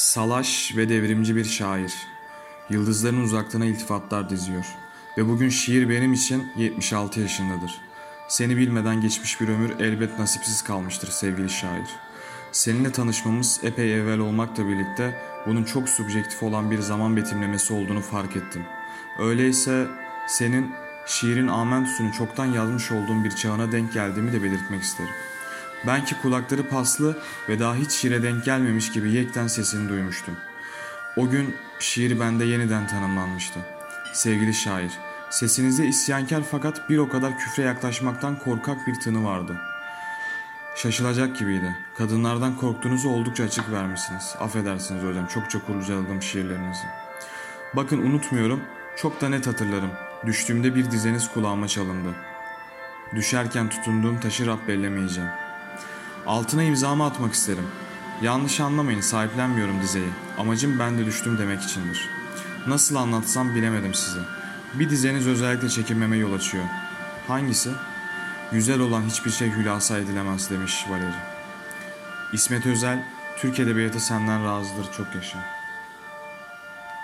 Salaş ve devrimci bir şair. Yıldızların uzaklığına iltifatlar diziyor. Ve bugün şiir benim için 76 yaşındadır. Seni bilmeden geçmiş bir ömür elbet nasipsiz kalmıştır sevgili şair. Seninle tanışmamız epey evvel olmakla birlikte bunun çok subjektif olan bir zaman betimlemesi olduğunu fark ettim. Öyleyse senin şiirin amentüsünü çoktan yazmış olduğum bir çağına denk geldiğimi de belirtmek isterim. Ben ki kulakları paslı ve daha hiç şiire denk gelmemiş gibi yekten sesini duymuştum. O gün şiir bende yeniden tanımlanmıştı. Sevgili şair, sesinizde isyankar fakat bir o kadar küfre yaklaşmaktan korkak bir tını vardı. Şaşılacak gibiydi. Kadınlardan korktuğunuzu oldukça açık vermişsiniz. Affedersiniz hocam, çok çok kurcaladım şiirlerinizi. Bakın unutmuyorum, çok da net hatırlarım. Düştüğümde bir dizeniz kulağıma çalındı. Düşerken tutunduğum taşı Rab bellemeyeceğim. Altına imzamı atmak isterim. Yanlış anlamayın sahiplenmiyorum dizeyi. Amacım ben de düştüm demek içindir. Nasıl anlatsam bilemedim size. Bir dizeniz özellikle çekinmeme yol açıyor. Hangisi? Güzel olan hiçbir şey hülasa edilemez demiş Valeri. İsmet Özel, Türk Edebiyatı senden razıdır çok yaşa.